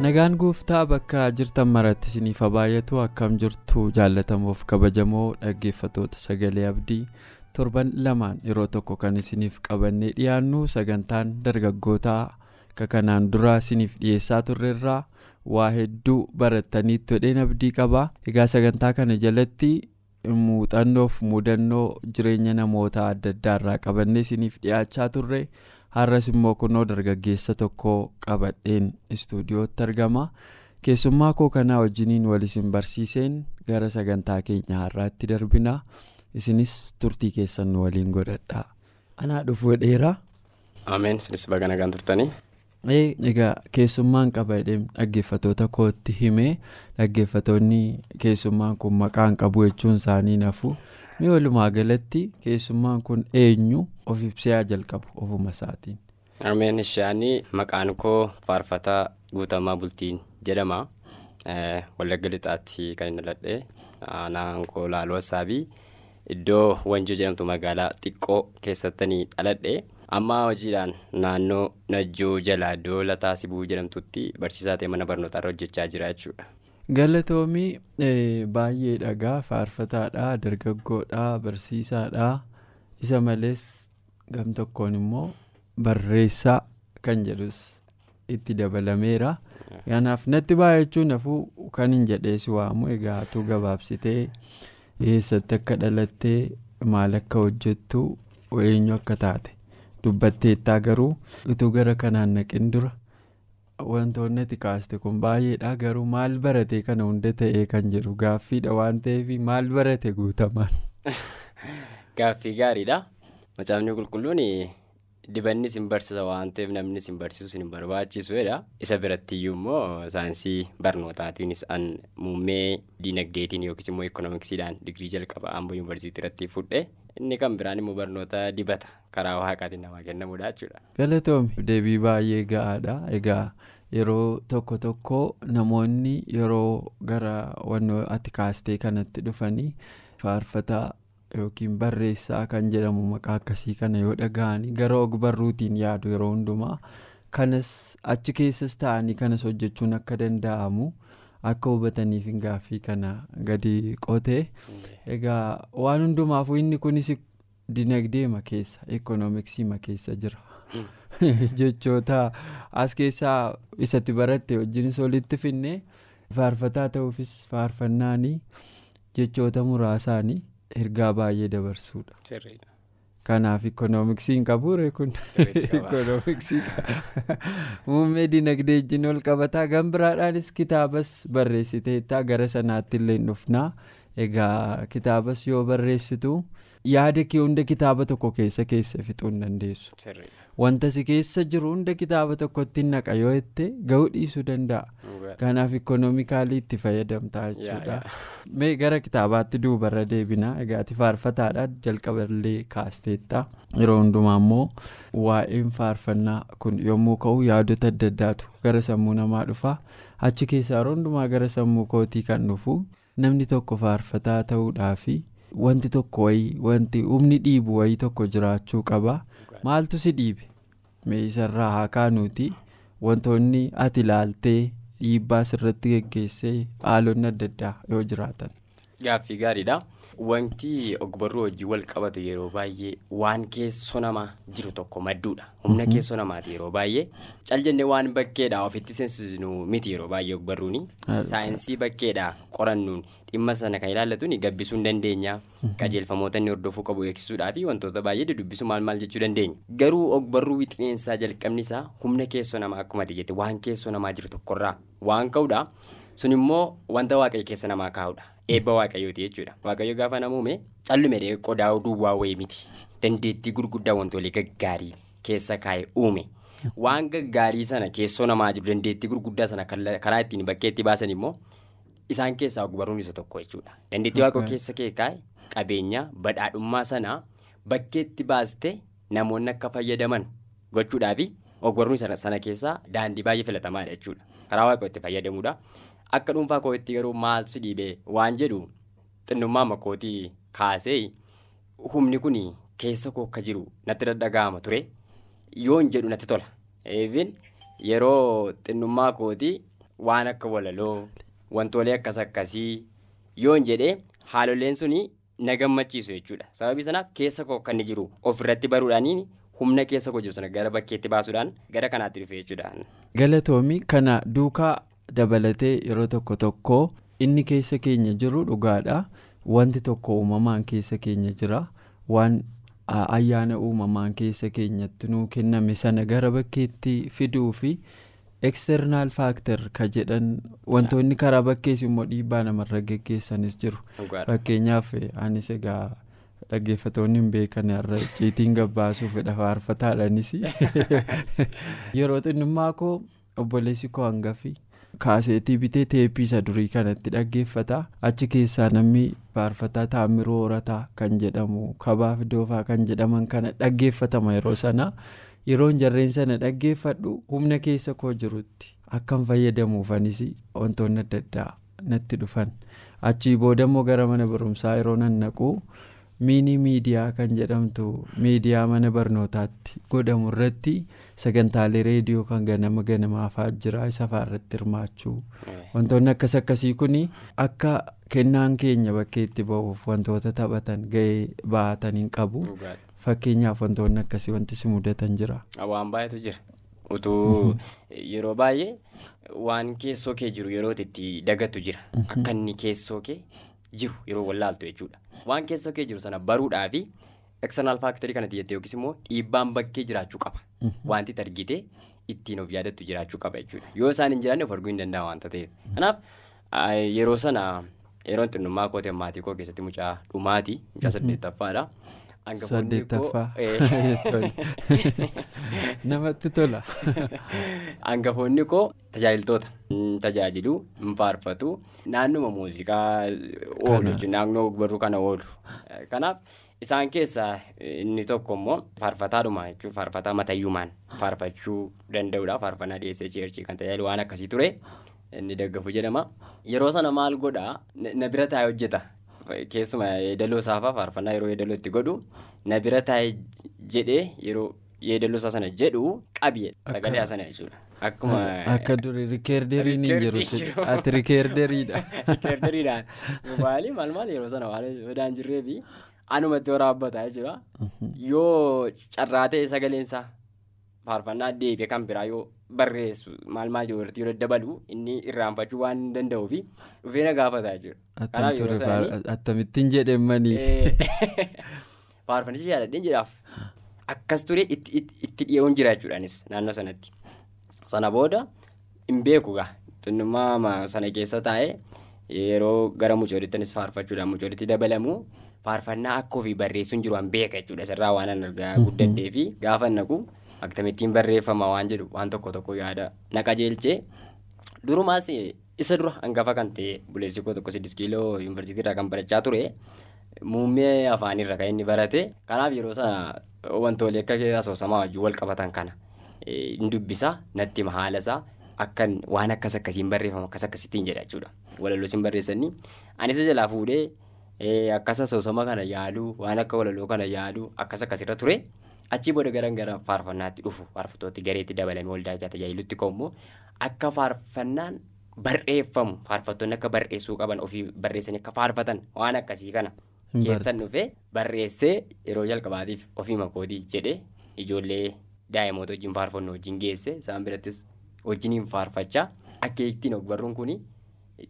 Nagaan gooftaa bakka jirtan maratti isiniif baay'atu akkam jirtu jaalatamuuf kabajamoo dhaggeeffatoota sagalee abdii torban lamaan yeroo tokko kan isiniif qabannee dhiyaannu sagantaan dargaggootaa akka kanaan dura isiniif dhiyeessaa turreerraa waa hedduu barattanii todheen abdii qaba egaa sagantaa kana jalatti muuxannoof mudannoo jireenya namoota adda addaarraa qabannee isiniif dhiyaachaa turre. Har'as immoo kunoo dargaggeessa tokko qabadheen istuudiyootti argama keessummaa koo kanaa wajjiniin wal isin barsiiseen gara sagantaa keenya har'aatti darbina isinis turtii keessan nu waliin godhadha anaa dhufuu dheeraa. ameen sinis baga nagaan turtanii. egaa keessummaan qabadheen dhaggeeffatoota kootti himee dhaggeeffatoonni keessummaan kun maqaan qabu jechuun isaanii nafu. Mi walumaa galatti keessummaan kun eenyu of ibsee jalqabu ofuma isaatiin. ameen ishaanii maqaan koo faarfataa guutamaa bultiin jedhama wallagga lixaatti kan inni dhaladhe aanaan koo laaloo assaabii iddoo wanjoo jedhamtu magaalaa xiqqoo keessattanii dhaladhe amma hojiidhaan naannoo najjoo jalaa iddoo lataa sibuu jedhamtutti barsiisaa ta'e mana barnootaarra hojjechaa jira jechuudha. Galatoomii baay'ee dhagaa faarfataadha dargaggoodha barsiisaadha. Isa malees gam tokkoon immoo barreessaa kan jedhus itti dabalameera. Kanaaf natti baay'achuun nafuu kan hin jedhees waamu egaa tu gabaabsitee eessatti akka dhalattee maal akka hojjettu eenyu akka taate. Dubbatteettaa garuu utuu gara kanaan naqin dura. Wantoonni ati kaaste kun baay'eedha garuu maal barate kana hunda ta'ee kan jedhu gaaffiidha waan ta'eef maal barate guutamaan. Gaaffii gaariidha. Macaafni qulqulluun dibanni sin barsiisa waan ta'eef namni sin barsiisu sin barbaachisuudha. Isa birattiyyuu immoo saayinsii barnootaatiinis an muummee diinagdeetiin yookiis immoo ikoonomiksiidhaan digirii jalqaba amboo yuunivarsiitii irratti fudhe inni kan biraan immoo barnoota dibata karaa waaqaatiin namaa kennamudha jechuudha. Galatoomi deebii baay'ee ga'aadha egaa yeroo tokko tokko namoonni yeroo gara wanno ati kaastee kanatti dhufanii faarfataa yookiin barreessaa kan jedhamu maqaa akkasii kana yoo dhaga'anii gara og-barruutiin yaadu yeroo hundumaa kanas achi keessas ta'anii kanas hojjechuun akka danda'amu. Akka hubataniif gaaffii kana gadi qotee egaa waan hundumaafuu inni kunis dinagdeema keessa ikoonomiksiima keessa jira. Jechoota as keessaa isatti baratte wajjinis walitti finne faarfataa ta'uufis faarfannaanii jechoota muraasaanii ergaa baay'ee dabarsuudha. Kanaaf ikoonomiksiin qabuure kun. Ikoonomiksii muummee dinagdee wajjin ol qabataa gan biraadhaanis kitaabas barreessiteettaa gara sanaatti illee dhufnaa. Egaa kitaabas yoo barreessitu yaada kee hunda kitaaba tokko keessa keessa fixuu hin dandeessu. Wanta si keessa jiru hunda kitaaba tokkotti naqa yoo jette ga'uu dhiisuu danda'a. Kanaaf ikoonomikaalii itti fayyadamtaa jechuudha. mee gara kitaabaatti duubarra deebinaa egaa ati faarfataadha jalqaballee kaasteetta yeroo hundumaa immoo waa'een faarfannaa kun yommuu ka'u yaadota adda addaatu gara sammuu namaa dhufa achi keessaa yeroo hundumaa gara sammuu kootii kan dhufu namni tokko faarfataa ta'uudhaafi wanti tokko wayii wanti humni dhiibu wayii tokko jiraachuu qaba. Maaltu si dhiibe meeshaarraa haa kaanuuti. Wantoonni ati ilaaltee dhiibbaa sirratti geggeessee haalonni adda addaa yoo jiraatan. Gaaffii gaariidha. Wanti ogbarruu hojii wal qabatu yeroo baay'ee waan keessoo namaa jiru tokko madduudha. Humna keessoo namaati yeroo baay'ee. Cal jennee waan bakkeedhaa ofitti seensisnu miti yeroo baay'ee ogbarruuni. Saayinsii bakkeedhaa qorannuun dhimma sana kan ilaallatuun gabbisuu hin dandeenya. Qajeelfamoota inni hordofuu qabu eegsisuudhaa fi wantoota baay'ee dubbisuu maal maal jechuu dandeenya. Garuu ogbarruu wixineensaa jalqabni isaa humna keessoo namaa akkuma jette waan keessoo namaa jiru tokkorraa waan ka'uudha. Sun immoo wanta waaqayyo keessa namaa kaa'udha. Eebba waaqayyooti jechuudha. Waaqayyo gaafa nama uume callume qodaa duwwaa wayii miti. Dandeettii gurguddaa wantoolee gaggaarii keessa kaa'e uume. Waan gaggaarii sana keessoo namaa jiru dandeettii gurguddaa sana karaa ittiin bakkeetti baasan immoo isaan keessaa ogbarruun isa tokko jechuudha. Dandeettii waaqa keessa kee kaa'e qabeenya badhaadhummaa sana bakkeetti baaste namoonni akka fayyadaman gochuudhaafi ogbarruun sana keessaa daandii baay'ee filatamaadha jechuudha. Karaa waaqa itti fayyadamuudha. Akka dhuunfaa kootti garuu maal si dhiibee waan jedhu xinnummaa makkootii kaasee humni kun keessa koo akka jiru natti dhaga'ama ture. yoon jedhu natti tola. Eefin yeroo xinnummaa kootii waan akka walaloo wantoolee akkas akkasii yoon jedhee haaloleen suni na gammachiisu jechuudha. Sababii sanaaf keessa koo akka inni jiru ofirratti baruudhaaniin humna keessa koo jiru sana gara bakkeetti baasuudhaan gara kanaatti dhufe jechuudha. Galatoomii kana duukaa dabalatee yeroo tokko tokko inni keessa keenya jiru dhugaadha. Wanti tokko uumamaan keessa keenya jira. Waan ayyaana uumamaan keessa keenyatti nuu kenname sana gara bakkeetti fiduu fi eksternaal faaktar ka jedhan wantoonni karaa bakkees immoo dhiibbaa namarra geggeessanis jiru fakkeenyaaf anis egaa dhaggeeffatoonni hin beekan irra ciitiin gabbaasuuf fedha faarfataadhanis yeroo xinnummaa koo obboleessi koo hangafi kaaseetii bitee teeppii isa durii kanatti dhaggeeffata. Achi keessaa namni faarfataa taamiroo horataa kan jedhamu kabaaf doofaa kan jedhaman kana dhaggeeffatama yeroo sana. Yeroon jarreen sana dhaggeeffadhu humna keessa koo jirutti. Akkan fayyadamuufanis wantoonni adda addaa natti dhufan. Achii boodammoo gara mana barumsaa yeroo nan naqu miinii miidiyaa kan jedhamtu miidiyaa mana barnootaatti godhamu irratti sagantaalee reediyoo kan ganama ganamaafaa jira isa irratti hirmaachuu. Wantoonni akkas akkasii kun akka kennaan keenya bakkeetti ba'uuf wantoota taphatan ga'ee baatan hin qabu. Fakkeenyaaf wantoonni akkasii wanti si mudatan jira. Waan baay'eetu jira. Utuu yeroo baay'ee waan keessoo kee jiru yeroo itti dagattu jira. Akka inni keessoo kee jiru yeroo wallaaltu jechuudha. Waan keessoo kee jiru sana baruudhaa fi eksternaal faaktarii kanatti jettee yookiis immoo dhiibbaan bakkee jiraachuu qaba. Wanti argitee ittiin of yaadattu jiraachuu qaba jechuudha. Yoo isaan hin jiraanne of arguu hin danda'a waanta ta'eef. Kanaaf yeroo sana yeroon xinnummaa kootee maatii koo keessatti mucaa dhumaati mucaa saddeettaffaadha. Namatti tola. Hangafoonni koo tajaajiltoota tajaajilu hin faarfatu naannuma muuziqaa oolu naannoo barruu kana oolu. Kanaaf isaan keessaa inni tokko immoo faarfataadhuma jechuudha faarfataa matayyumaan faarfachuu danda'udha faarfannaa dhiyeessee cheerchii kan tajaajilu waan akkasii ture inni daggafu jedhama. Yeroo sana maal godhaa na bira taa'ee hojjeta. Keessuma yeedaloo saafaa faarfannaa yeroo yeedaloo itti godhu na bira taa'ee jedhee yeroo yeedaloo isaa sana jedhu qabiye sagalee sana jechuudha. Akkuma. Akka durii rikeerderiin hin jiru ati rikeerderiidha. Rikeerderiidhaan maali maal maal yeroo sana waan fedhaan jirree fi anumatti waraabbataa jechuudha. Yoo carraatee sagaleensaa faarfannaa deebi'e kan biraa yoo barreessu maal maal yoo daddabalu inni irraanfachuu waan danda'uu fi dhufee na gaafata jechuudha. Akkamittiin jedhemanii. Faarfannicha jaalladheen jedhaaf akkas ture itti dhiyeewwan jira jechuudhaanis naannoo sanatti. Sana booda hin beeku gaa xinnummaa sana keessa taa'ee yeroo gara mucoolittinis faarfachuudhaan mucoolitti dabalamu faarfannaa akka ofii barreessuun jiru waan beeka jechuudha. Sirraa waan an argaa guddadhee fi gaafa naqu akkamittiin barreeffama waan jedhu waan tokko tokko yaada na qajeelchee durumaas isa dura hangafa kan ta'e buleessi koo tokko siddis kiiloo yuunivarsiitii irraa kan barachaa ture muummee afaanirra kan inni barate kanaaf yeroo sana wantoolee akka asoosamaa wajjin wal qabatan kana hin dubbisa natti hima haala isaa akkan waan akkas akkasiin barreeffama akkas akkasittiin jedha jechuudha walaloo isin barreessanii anis jalaa fuudhee akkas asoosama kana yaaduu waan akka walaloo kana yaaduu akkas akkasirra ture. Achii booda garan gara faarfannaatti dhufu. Faarfattooti gareetti dabalame waldaa tajaajilutti ka'ummoo akka faarfannaan barreeffamu. Faarfattoonni akka barreessuu qaban ofii barreessanii akka faarfatan waan akkasii kana. Keessan dhufee barreessee yeroo jalqabaatiif ofii makootii jedhee ijoollee daa'imoota wajjin faarfannu wajjin geesse. Isaan birattis wajjiniin faarfachaa. Akka ittiin ogbarruun kun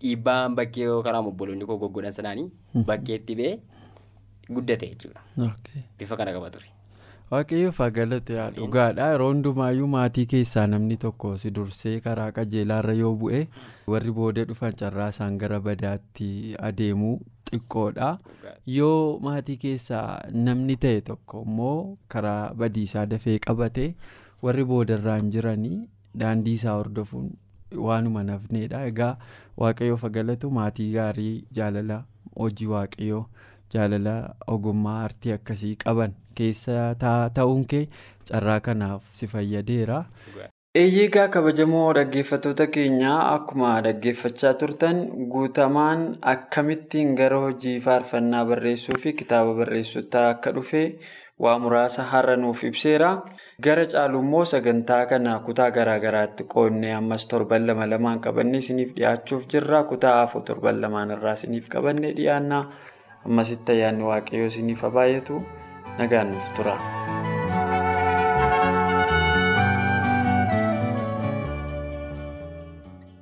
dhiibbaan bakkee karaa obboloonni koo goggodhan sanaanii bakkeetti ba'ee guddate jechuudha. Bifa kana qaba ture. Waaqayyoof haa galatu yaa dhugaadha. Yeroo hundumaayyuu maatii keessaa namni tokko si dursee karaa qajeelaarra yoo bu'e warri booda dhufan carraa isaan gara badaatti adeemuu xiqqoodha. Yoo maatii keessaa namni ta'e tokko immoo karaa badiisaa dafee qabate warri boodarraan jiranii daandii isaa hordofuun waanuma nafneedha. Egaa waaqayyoof haa galatu maatii gaarii jaalala hojii waaqayyoo. Jaalala ogummaa artii akkasii qaban keessa ta'uun kee carraa kanaaf si fayyadeera. eeyyigaa kabajamoo dhaggeeffattoota keenyaa akkuma dhaggeeffachaa turtan guutamaan akkamittiin gara hojii faarfannaa barreessuu fi kitaaba barreessotaa akka dhufe waa muraasa har'a nuuf ibseera gara caalu immoo sagantaa kana kutaa garaagaraatti qoodnee ammas torban lama lamaan qabannee isiniif dhiyaachuuf jirra kutaa afur torban lamaan irraa isiniif qabannee dhiyaannaa. Ammasitti ayyaanni waaqayyoo isiniif baay'atu nagaan nuuf tura.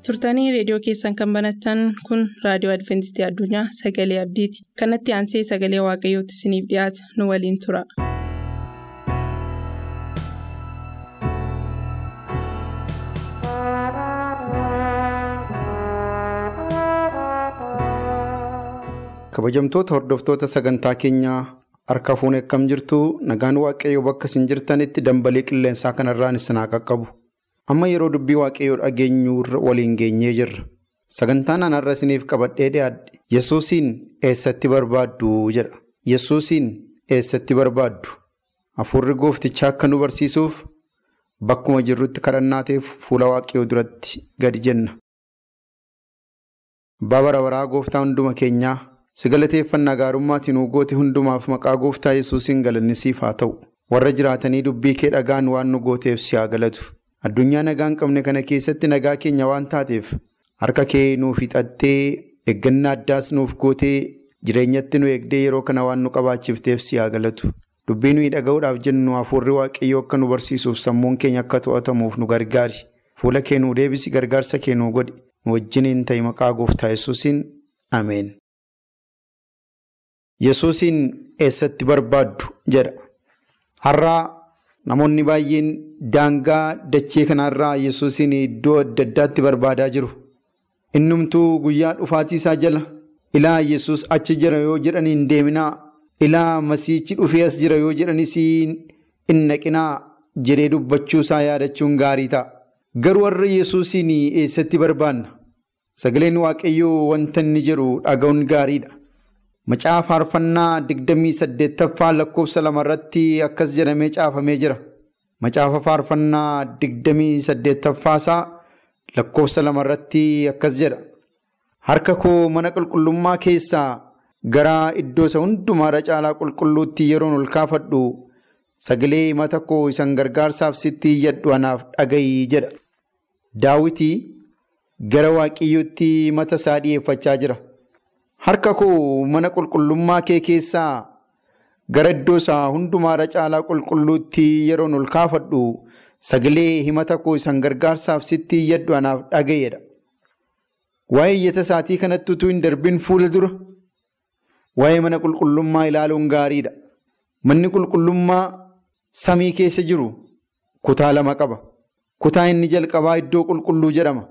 turtanii reediyoo keessan kan banatan kun raadiyoo adventistii addunyaa sagalee abdiiti kanatti aansee sagalee waaqayyootti isiniif dhiyaata nu waliin tura. Kabajamtoota hordoftoota sagantaa keenyaa harka fuunee akkam jirtu nagaan waaqayyoo bakka isin jirtanitti dambalii qilleensaa kanarraan isin haa qaqqabu. Amma yeroo dubbii waaqayyoo dhageenyu waliin geenyee jirra. Sagantaan anarra isiniif qabadhee dhiyaadhe yesuusiin eessatti barbaaddu jedha. Yesuusiin eessatti barbaaddu? Hafuurri gooftichaa akka nu barsiisuuf bakkuma jirrutti kadhannaateef fuula waaqayyoo duratti gadi jenna. Bara baraa gooftaa hunduma keenyaa si galateeffannaa gaarummaatiin goote hundumaaf maqaa gooftaa yesuusiin galannisiif haa ta'u. Warra jiraatanii dubbii kee dhagaan waan nu gooteef si haa galatu. Addunyaa nagaa hin qabne kana keessatti nagaa keenya waan taateef harka kee nuuf hixattee eeggannaa addaas nuuf gootee jireenyatti nu eegdee yeroo kana waan nu qabaachifteef si haa galatu. Dubbii nuyi dhaga'uudhaaf jennu hafuurri waaqayyoo akka nu barsiisuuf sammuun keenya akka to'atamuuf nu gargaari. Fuula kee nuu deebisi gargaarsa kee nuu godhi. Nu wajjiniin ta'i maqaa gooftaa yesuusiin. Ameen. Yesuusiin eessatti barbaaddu jedha. Har'aa namoonni baay'een daangaa dachee kanarraa Yesuusiin iddoo adda addaatti barbaadaa jiru. Innumtuu guyyaa dhufaatii isaa jala ilaa Yesuus achi jira yoo jedhan hin deeminaa ilaa masiichi dhufee as jira yoo jedhanis hin naqinaa jedhee dubbachuu isaa yaadachuun gaarii ta'a. Garuu warra Yesuusiin eessatti barbaanna? Sagaleen Waaqayyoo wanta inni jedhu dhaga'uun gaariidha. Macaa faarfannaa digdamii saddeettaffaa lakkoofsa lamarratti akkas jedhamee caafamee jira. Macaafa faarfannaa digdamii saddeettaffaasaa lakkoofsa lamarratti akkas jedha. Harka koo mana qulqullummaa keessaa gara iddoo isa hundumaarra caalaa qulqulluutti yeroon ol kaafadhu sagalee mata koo isan gargaarsaaf sitti iyyadhu anaaf dhaga'i jedha. Daawitii gara waaqayyootti mata isaa dhiyeeffachaa jira. Harka koo mana qulqullummaa kee keessaa gara iddoo isaa hundumaarra caalaa qulqulluutti yeroon ol kaafadhu sagalee himata koo isan gargaarsaaf sitti iyyadhu anaaf dhaga'eedha. Waa'ee iyyata isaatii kanatti utuu hin darbin fuula dura waa'ee mana qulqullummaa ilaaluun gaariidha. Manni qulqullummaa samii keessa jiru kutaa lama qaba. Kutaa inni jalqabaa iddoo qulqulluu jedhama.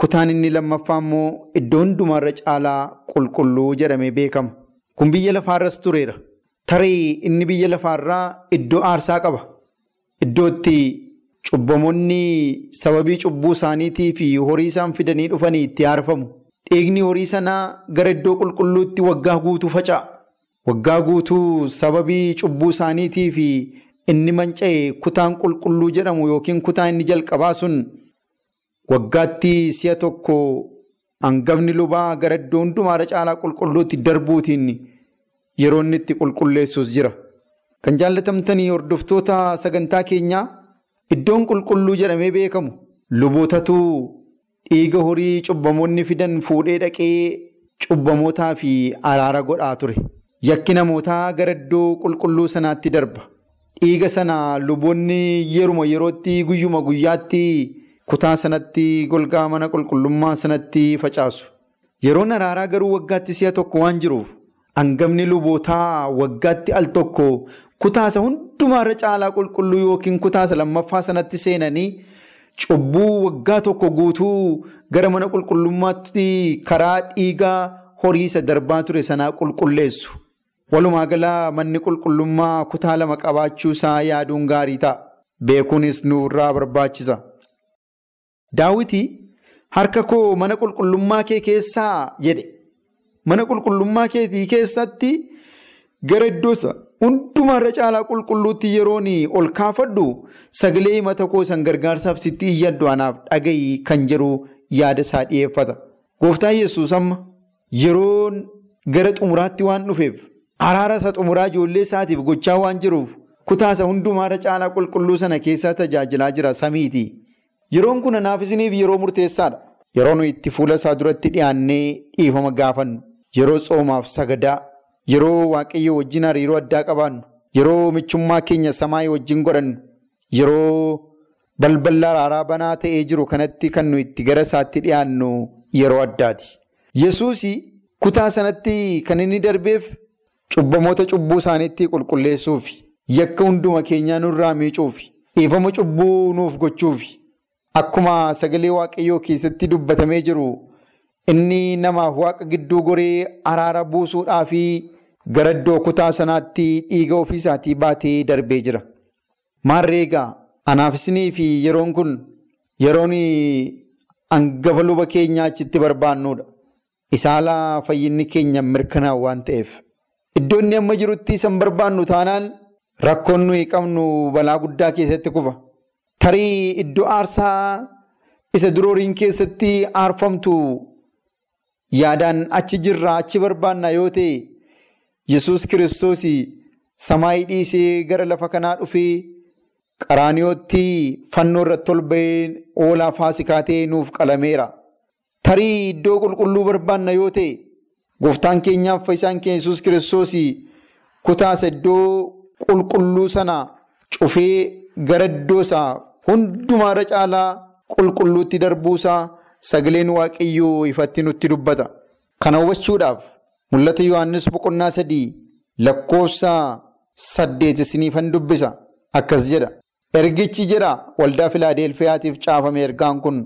Kutaan inni lammaffaa immoo iddoo hundumaarra caalaa qulqulluu jedhamee beekama. Kun biyya lafaarras tureera. Tarii inni biyya lafaarraa iddoo aarsaa qaba. Iddoo itti cubbamoonni sababii cubbuu isaaniitii fi horii isaan fidanii dhufanii itti aarfamu. Dhiigni horii sanaa gara iddoo qulqulluutti waggaa guutuu faca'a. Waggaa guutuu sababii cubbuu isaaniitii fi inni manca'e kutaan qulqulluu jedhamu yookiin kutaa inni jalqabaa sun waggaatti si'a tokko hangafni lubaa gara iddoo hundumaarra caalaa qulqulluutti darbuutiin yeroo inni itti qulqulleessus jira. Kan jaallatamtanii hordoftoota sagantaa keenyaa iddoon qulqulluu jedhamee beekamu lubootatu dhiiga horii cubbamoonni fidan fuudhee dhaqee cubbamootaa fi araara godhaa ture. Yakki namootaa gara iddoo qulqulluu sanaatti darba. Dhiiga sana luboonni yeruma yerootti guyyuma guyyaatti kutaa sanatti golgaa mana qulqullummaa sanatti facaasu. Yeroon araaraa garuu waggaatti si'a tokko waan jiruuf hangafni lubootaa waggaatti al tokko kutaasa hundumaarra caalaa qulqulluu yookiin kutaasa lammaffaa sanatti seenanii cubbuu waggaa tokko guutuu gara mana qulqullummaatti karaa dhiigaa horii isa darbaa ture sanaa qulqulleessu. Walumaa galaa manni qulqullummaa kutaa lama qabaachuu isaa yaaduun gaarii ta'a. Beekuunis nurraa barbaachisa. Daawiti harka koo mana qulqullummaa kee keessaa jedhe. Mana qulqullummaa keetii keessatti gara iddoosa hundumaarra caalaa qulqulluutti yeroon ol kaafadhu sagalee mata koo san gargaarsaaf sitti iyyaddu anaaf dhagayi kan jedhu yaada isaa dhiyeeffata. Gooftaan Yesuus amma yeroon gara xumuraatti waan dhufeef araara isa xumuraa ijoollee isaatiif gochaa waan jiruuf kutaasa hundumaarra caalaa qulqulluu sana keessaa tajaajilaa jira samiiti. Yeroon kun anaaf isiniif yeroo murteessaadha. Yeroo nuyi itti fuula isaa duratti dhiyaannee dhiifama gaafannu. Yeroo tsoomaaf sagadaa. Yeroo waaqayyo wajjin hariiroo addaa qabaannu. Yeroo michummaa keenya samaayii wajjin godhannu. Yeroo balbala araaraa banaa ta'ee jiru kanatti kan nuyi itti gara isaatti dhiyaannu yeroo addaati. Yesuus kutaa sanatti kan inni darbeef cubbamoota cubbuu isaaniitti qulqulleessuuf yakka hunduma keenyaa nurraa miicuuf dhiifama cubbuu nuuf gochuuf akkuma sagalee waaqayyoo keessatti dubbatamee jiru inni namaaf waaqa gidduu goree araara buusuudhaa fi gara iddoo kutaa sanaatti dhiiga ofiisaatii baatee darbee jira. Maarreegaa anaaf isinii fi yeroon kun yeroon hangafa luba keenyaa achitti barbaannudha. Isaalaa fayyinni keenya mirkanaa waan ta'eef. Iddoo inni amma jirutti isan barbaannu taanaan rakkoon nuyi qabnu balaa guddaa keessatti kufa. Tarii iddoo aarsaa isa durooriin keessatti aarfamtu yaadaan achi jirra achi barbaanna yoo ta'e Yesuus kiristoos samaayii dhiisee gara lafa kanaa dhufee qaraaniyootti fannoo irratti ol ba'ee oolaa faasikaa ta'ee nuuf qalameera. Tarii iddoo qulqulluu barbaanna yoo ta'e gooftaan keenyaaf fayyisaan keenya Yesuus kiristoos kutaasa iddoo qulqulluu sana cufee gara iddoo isaa hundumaarra caalaa qulqulluutti darbuusaa sagaleen waaqayyoo ifatti nutti dubbata. Kana hubachuudhaaf mul'ata Yohaannis boqonnaa sadii lakkoofsa saddeet isiniifan dubbisa akkas jedha. Ergichi jedha waldaa filaadelfiyaatiif caafame ergaan kun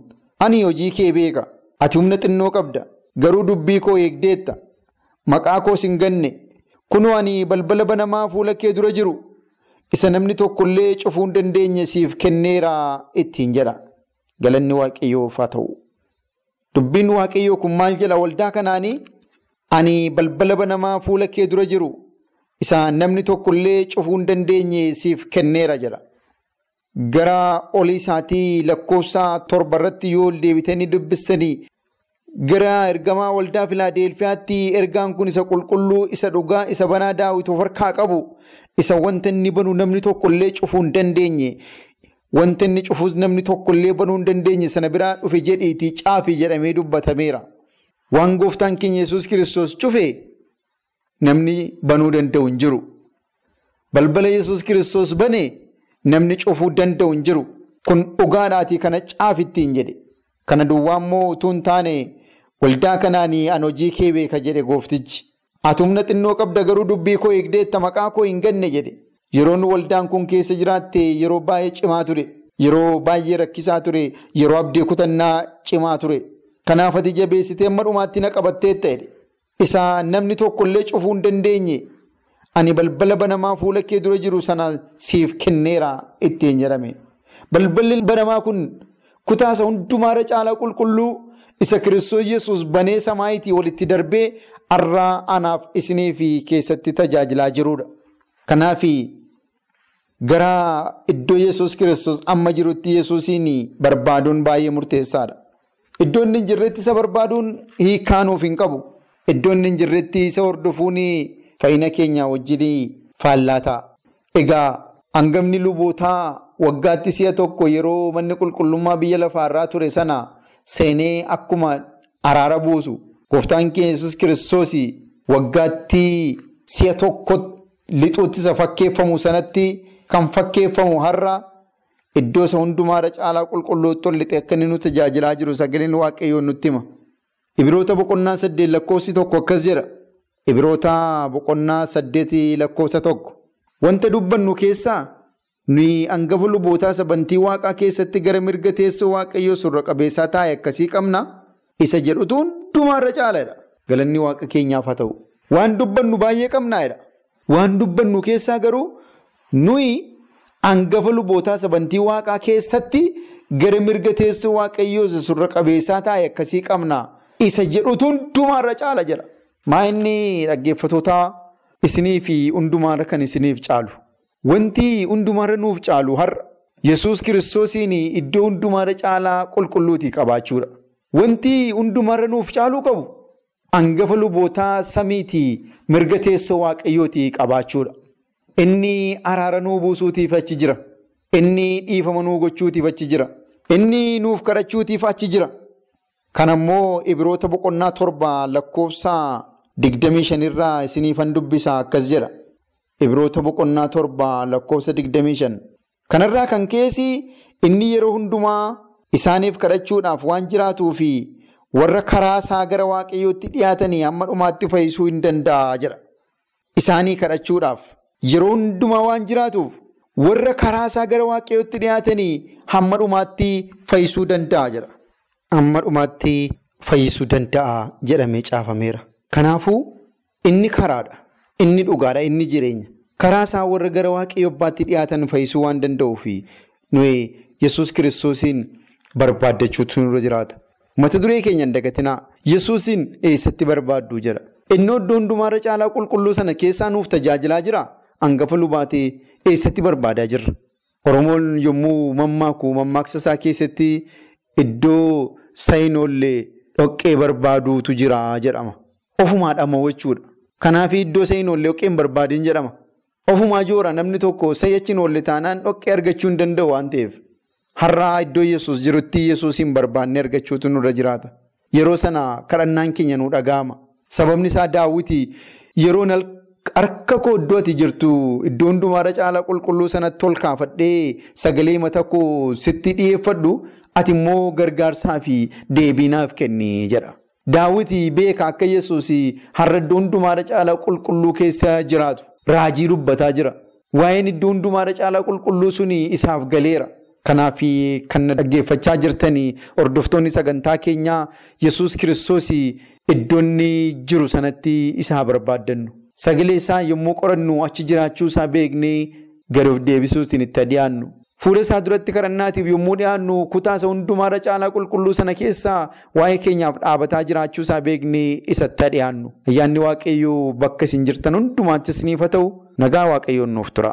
ani hojii kee beeka. Ati humna xinnoo qabda. Garuu dubbii koo eegdeetta. Maqaa koos hin ganne. Kunoo ani balbala banamaa fuula kee dura jiru. Isa namni tokkollee cufuu hin dandeenye siif kenneera ittiin jedha. Galanni waaqayyoof haa ta'u. Dubbiin waaqayyoo kun maal jedha waldaa kanaanii? Ani balbala banamaa fuula kee dura jiru. Isa namni tokkollee cufuu hin dandeenye siif kenneera jedha. Gara olii isaatii lakkoofsa torba irratti yoo deebitanii dubbistanii gara ergamaa waldaa filaadelfiyaatti ergaan kun isa qulqulluu isa dhugaa isa banaa daawwitu of harkaa qabu isa wanta inni banu namni tokkollee cufuu hin dandeenye wanta inni cufuus namni tokkollee banuu hin dandeenye sana biraa dhufe jedhiitii caafii jedhamee dubbatameera. Waan gooftaan keenya Yesuus kiristoos cufe namni banuu danda'u hin jiru. Balbala Yesuus kiristoos bane namni cufuu danda'u hin jiru. Kun dhugaadhaatii kana caafittiin jedhe. Kana duwwaa immoo utuu hin waldaa kanaan an hojii kee beeka jedhe gooftichi. Ati humna xinnoo qabda garuu dubbii koo eegdeetta maqaa koo hin ganne jedhe. Yeroon waldaan kun keessa jiraatte yeroo baay'ee cimaa ture. Yeroo baay'ee rakkisaa ture. Yeroo abdii kutannaa cimaa ture. Kanaaf ati jabeessitee amma dhumaatti na qabattee ta'e. Isa namni tokkollee cufuu hin dandeenye. Ani balbala banamaa fuula kee dura jiru sana siif kenneera ittiin jedhame. Balballi banamaa kun kutaasa hundumaarra caalaa qulqulluu isa kiristoos yesus banee samaayitii walitti darbee har'aa anaaf isinii fi keessatti tajaajilaa jirudha. Kanaaf gara iddoo yesus kiristoos amma jirutti yesuusiin barbaaduun baay'ee murteessaadha. Iddoo inni jirretti isa barbaaduun hiikaa nuuf hin qabu. Iddoo inni jirretti isa hordofuun fayyina keenya wajjin faallaa ta'a. Egaa hangafni lubootaa waggaatti si'a tokko yeroo manni qulqullummaa biyya lafaarraa ture sana seenee akkuma araara buusu gooftaan keenya yesus kiristoos waggaatti si'a tokko lixuutti isa fakkeeffamu sanatti kan fakkeeffamu har'a iddoo isa hundumaarra caalaa qulqulluutti ol lixe akka inni nu tajaajilaa jiru sagaleen waaqayyoon nutti hima. Ibiroota boqonnaa saddeet lakkoofsi tokko akkas jedha. Ibiroota boqonnaa saddeet lakkoofsa tokko. Wanta dubbannu keessaa nuyi hangafa lubootaa sabantii waaqaa keessatti gara mirga teessoo waaqayyoo surra qabeessaa taa'e akkasii qabna. Isa jedhutu hundumaarra caaladha. Galanni waaqa keenyaaf haa ta'u. Waan dubbannu baay'ee qabnaadha. Waan dubbannu keessaa garuu nuyi hangafa lubootaa sabantii waaqaa keessatti gara mirga teessoo waaqayyoo surra qabeessaa taa'e akkasii qabna. Isa jedhutu hundumaarra caala jedha. Maa inni dhaggeeffatootaa isinii fi hundumaarra kan isiniif caalu. Wanti hundumaarra nuuf caalu har'a Yesuus kiristoosiin iddoo hundumaarra caalaa qulqulluutii qabaachuudha. Wanti hundumaarra nuuf caaluu qabu hangafa lubootaa samiitii mirga teessoo waaqayyootii qabaachuudha. Inni araara nuu buusuutiif achi jira. Inni dhiifama nuu gochuutiif achi jira. Inni nuuf kadhachuutiif achi jira. Kan ammoo Ibroota boqonnaa torba lakkoofsa digdamii shanirraa isiniifan dubbisa akkas jedha. Ibroota boqonnaa torba lakkoofsa digdamii shan. Kanarraa kan keessi inni yeroo hundumaa isaaniif kadhachuudhaaf waan jiraatuu fi warra karaa isaa gara waaqayyootti dhiyaatanii hamma dhumaatti fayyisuu hin danda'a jedha. Isaanii kadhachuudhaaf yeroo hundumaa waan jiraatuuf warra karaa isaa gara waaqayyootti dhiyaatanii hamma dhumaatti fayyisuu danda'a jedha. Hamma dhumaatti fayyisuu danda'a jedhamee caafameera. Kanaafuu inni karaadha. Inni dhugaadha. Inni jireenya. Karaa isaa warra gara waaqayyo abbaatti dhiyaatan fayyisuu waan danda'uuf nuyi Yesuus kiristoosiin barbaaddachuutu nurra jiraata. Mata duree keenya hin dagatinaa. Yesuusiin eessatti barbaaddu jedha. Inni iddoo hundumaarra caalaa qulqulluu sana keessaa nuuf tajaajilaa jira. Hangafa lubaatee eessatti barbaadaa jirra. Oromoon yommuu mammaaku mammaaksa isaa keessatti iddoo sayinoollee dhoqqee barbaaduutu jira jedhama. Ofumaa dhama'u jechuudha. Kanaaf iddoo dhoqqee hin barbaadin jedhama. Ofumaa joora namni tokko sayyachiin oolle taanaan dhoqqee argachuu hin danda'u waan ta'eef. Har'aa iddoo Yesuus jirutti Yesuus hin barbaanne argachuutu nurra jiraata. Yeroo sana kadhannaan keenya nu dhaga'ama. Sababni isaa daawwitii yeroo harka koo iddoo ati jirtu iddoo hundumaarra caalaa qulqulluu sanatti ol kaafadhee sagalee mata koo sitti dhiyeeffadhu ati immoo gargaarsaa fi deebiinaaf kenni jedha. Daawwitii beeka akka Yesuus har'a iddoo hundumaarra caalaa qulqulluu keessa jiraatu. Raajii dubbataa jira. Waa'een iddoo hundumaarra caalaa qulqulluu suni isaaf galeera. Kanaaf kan dhaggeeffachaa jirtanii hordoftoonni sagantaa keenyaa Yesuus kiristoos iddoo jiru sanatti isaa barbaaddannu. Sagalee isaa yommuu qorannu achi jiraachuu isaa beeknee gadi of deebisuutiin itti dhiyaannu. Fuula isaa duratti kadhannaatiif yommuu dhiyaannu kutaa isa hundumaarra caalaa qulqulluu sana keessaa waa'ee keenyaaf dhaabataa jiraachuu isaa beeknee isatti dhiyaannu. Ayyaanni waaqayyoo bakka isin jirtan hundumaatti isiniif haa ta'u nagaa waaqayyoon nuuf tura.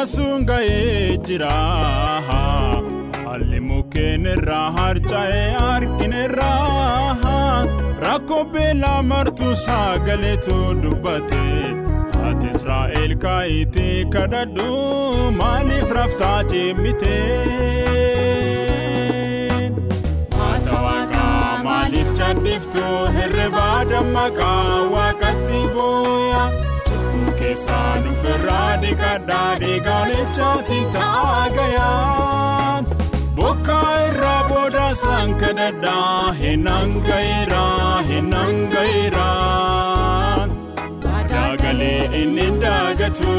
Waqtiin boonaa sun ga'ee jira. Haalli mukkeen irraa harca'ee argineerra. Rakkoo beelaa martuu sagaleetu dubbate. Ati Israa'el kaayitii kadhadhu maaliif raftaa cimite? Maata waaqaa maaliif caddiftu hirribaa dammaqaa waaqatti booya? Keessaan ofirraa dhiqadhaa dhiigaalechaati ta'a gayaan. Bokkaa irraa booda isaan kadhadhaa hinaan ga'iraa hinaan ga'iraa. Aadaa galee inni daagatu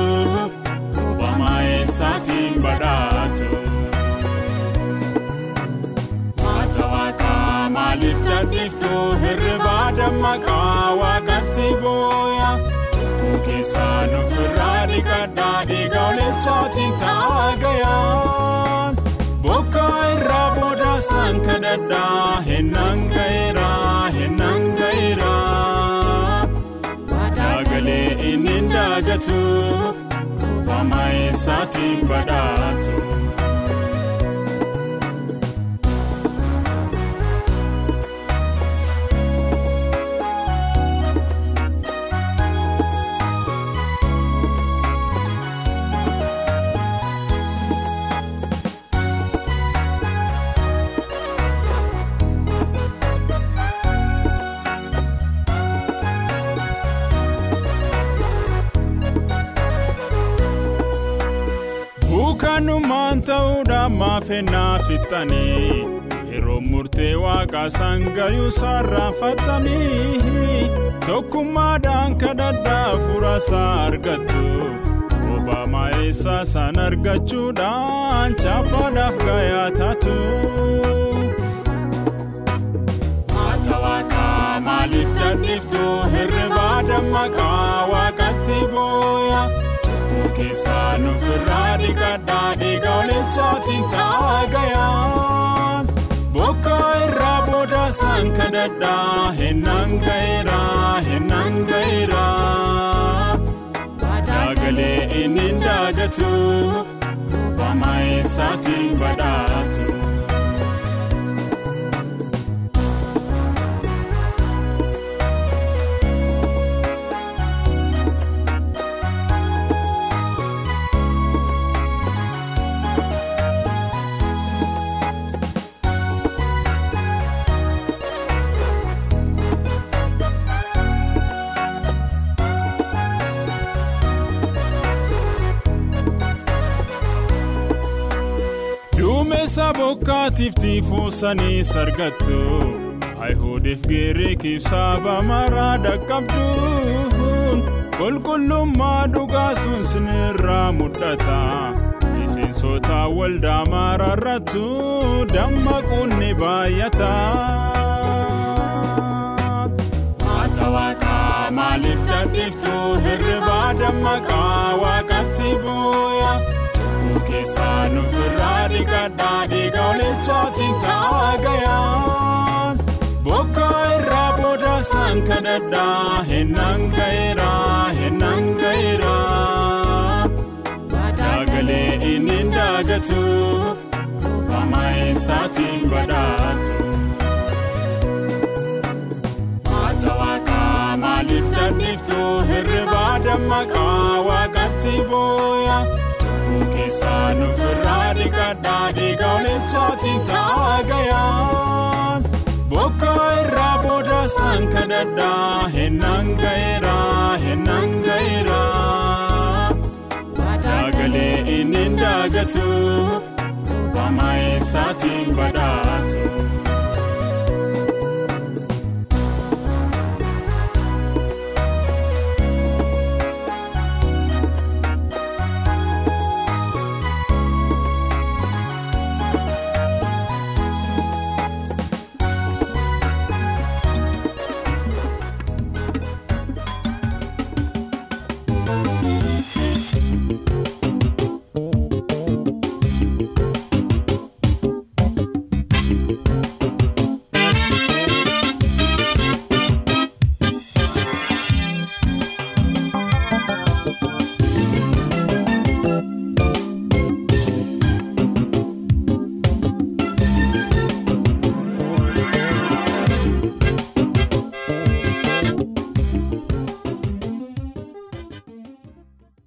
obamaa eessaatiin badhaatu. Maaliif caddiftu hirribaa dammaqaa booya. Isaanuuf raadhi kadhaa eegaalee chaati ta'aa gayaa. Bokka irraa booda isaan kadhadhaa hennaan gaheeraa hennaan gaheeraa. Daagalee inni daagatu obama isaatiin badhaatu. Buukaanummaan ta'uudhaan maafennaa fixxanii yeroo murtee waaqaa sangayuu sarraanfattanii tokkummaadhaan kadhadhaa furasaa argattu obaamaa eessaa san argachuudhaan chaappaadhaaf gayaa taatu. Haata waaqaa maaliif jalliftu hirribaa dammaqaa waaqatti booya. Keessaa nufirraa dhiqadhaa dhiiga olichaatiin taagayaan bokka irraa booda isaan kadhadhaa hennaan gaheeraa hennaan gaheeraa daagalee inni daagatu obaamaa eessaatiin badhaatu. Bokkaatiif tiifuusanii sargattu Ayihudiif Giriikiif saba maraa dhaqqabduun qulqullummaa dhugaa sun sinirraa mul'ata. Miseensota waldaa mararrattu dammaquun ni baay'ata. Haata waaqaa maaliif jalliftu hirribaa dammaqaa waaqatti booya. Keessaa nufirraa dhiqadhaa dhiiga olichaatiin taagayaan bokka irraa booda isaan kadhadhaa hennaan gaheeraa hennaan gaheeraa daagalee inni daagatu obaamaa eessaatiin badhaatu. Haata waaqaa maaliif jalliftu hirribaa dammaqaa waaqatti booya. Keessaa nufirraa dhiqadhaa dhiiga olichaatiin taagayaan bokka irraa booda isaan kadhadhaa hennaan gaheeraa hennaan gaheeraa daagalee inni daagatu obaamaa eessaatiin badhaatu.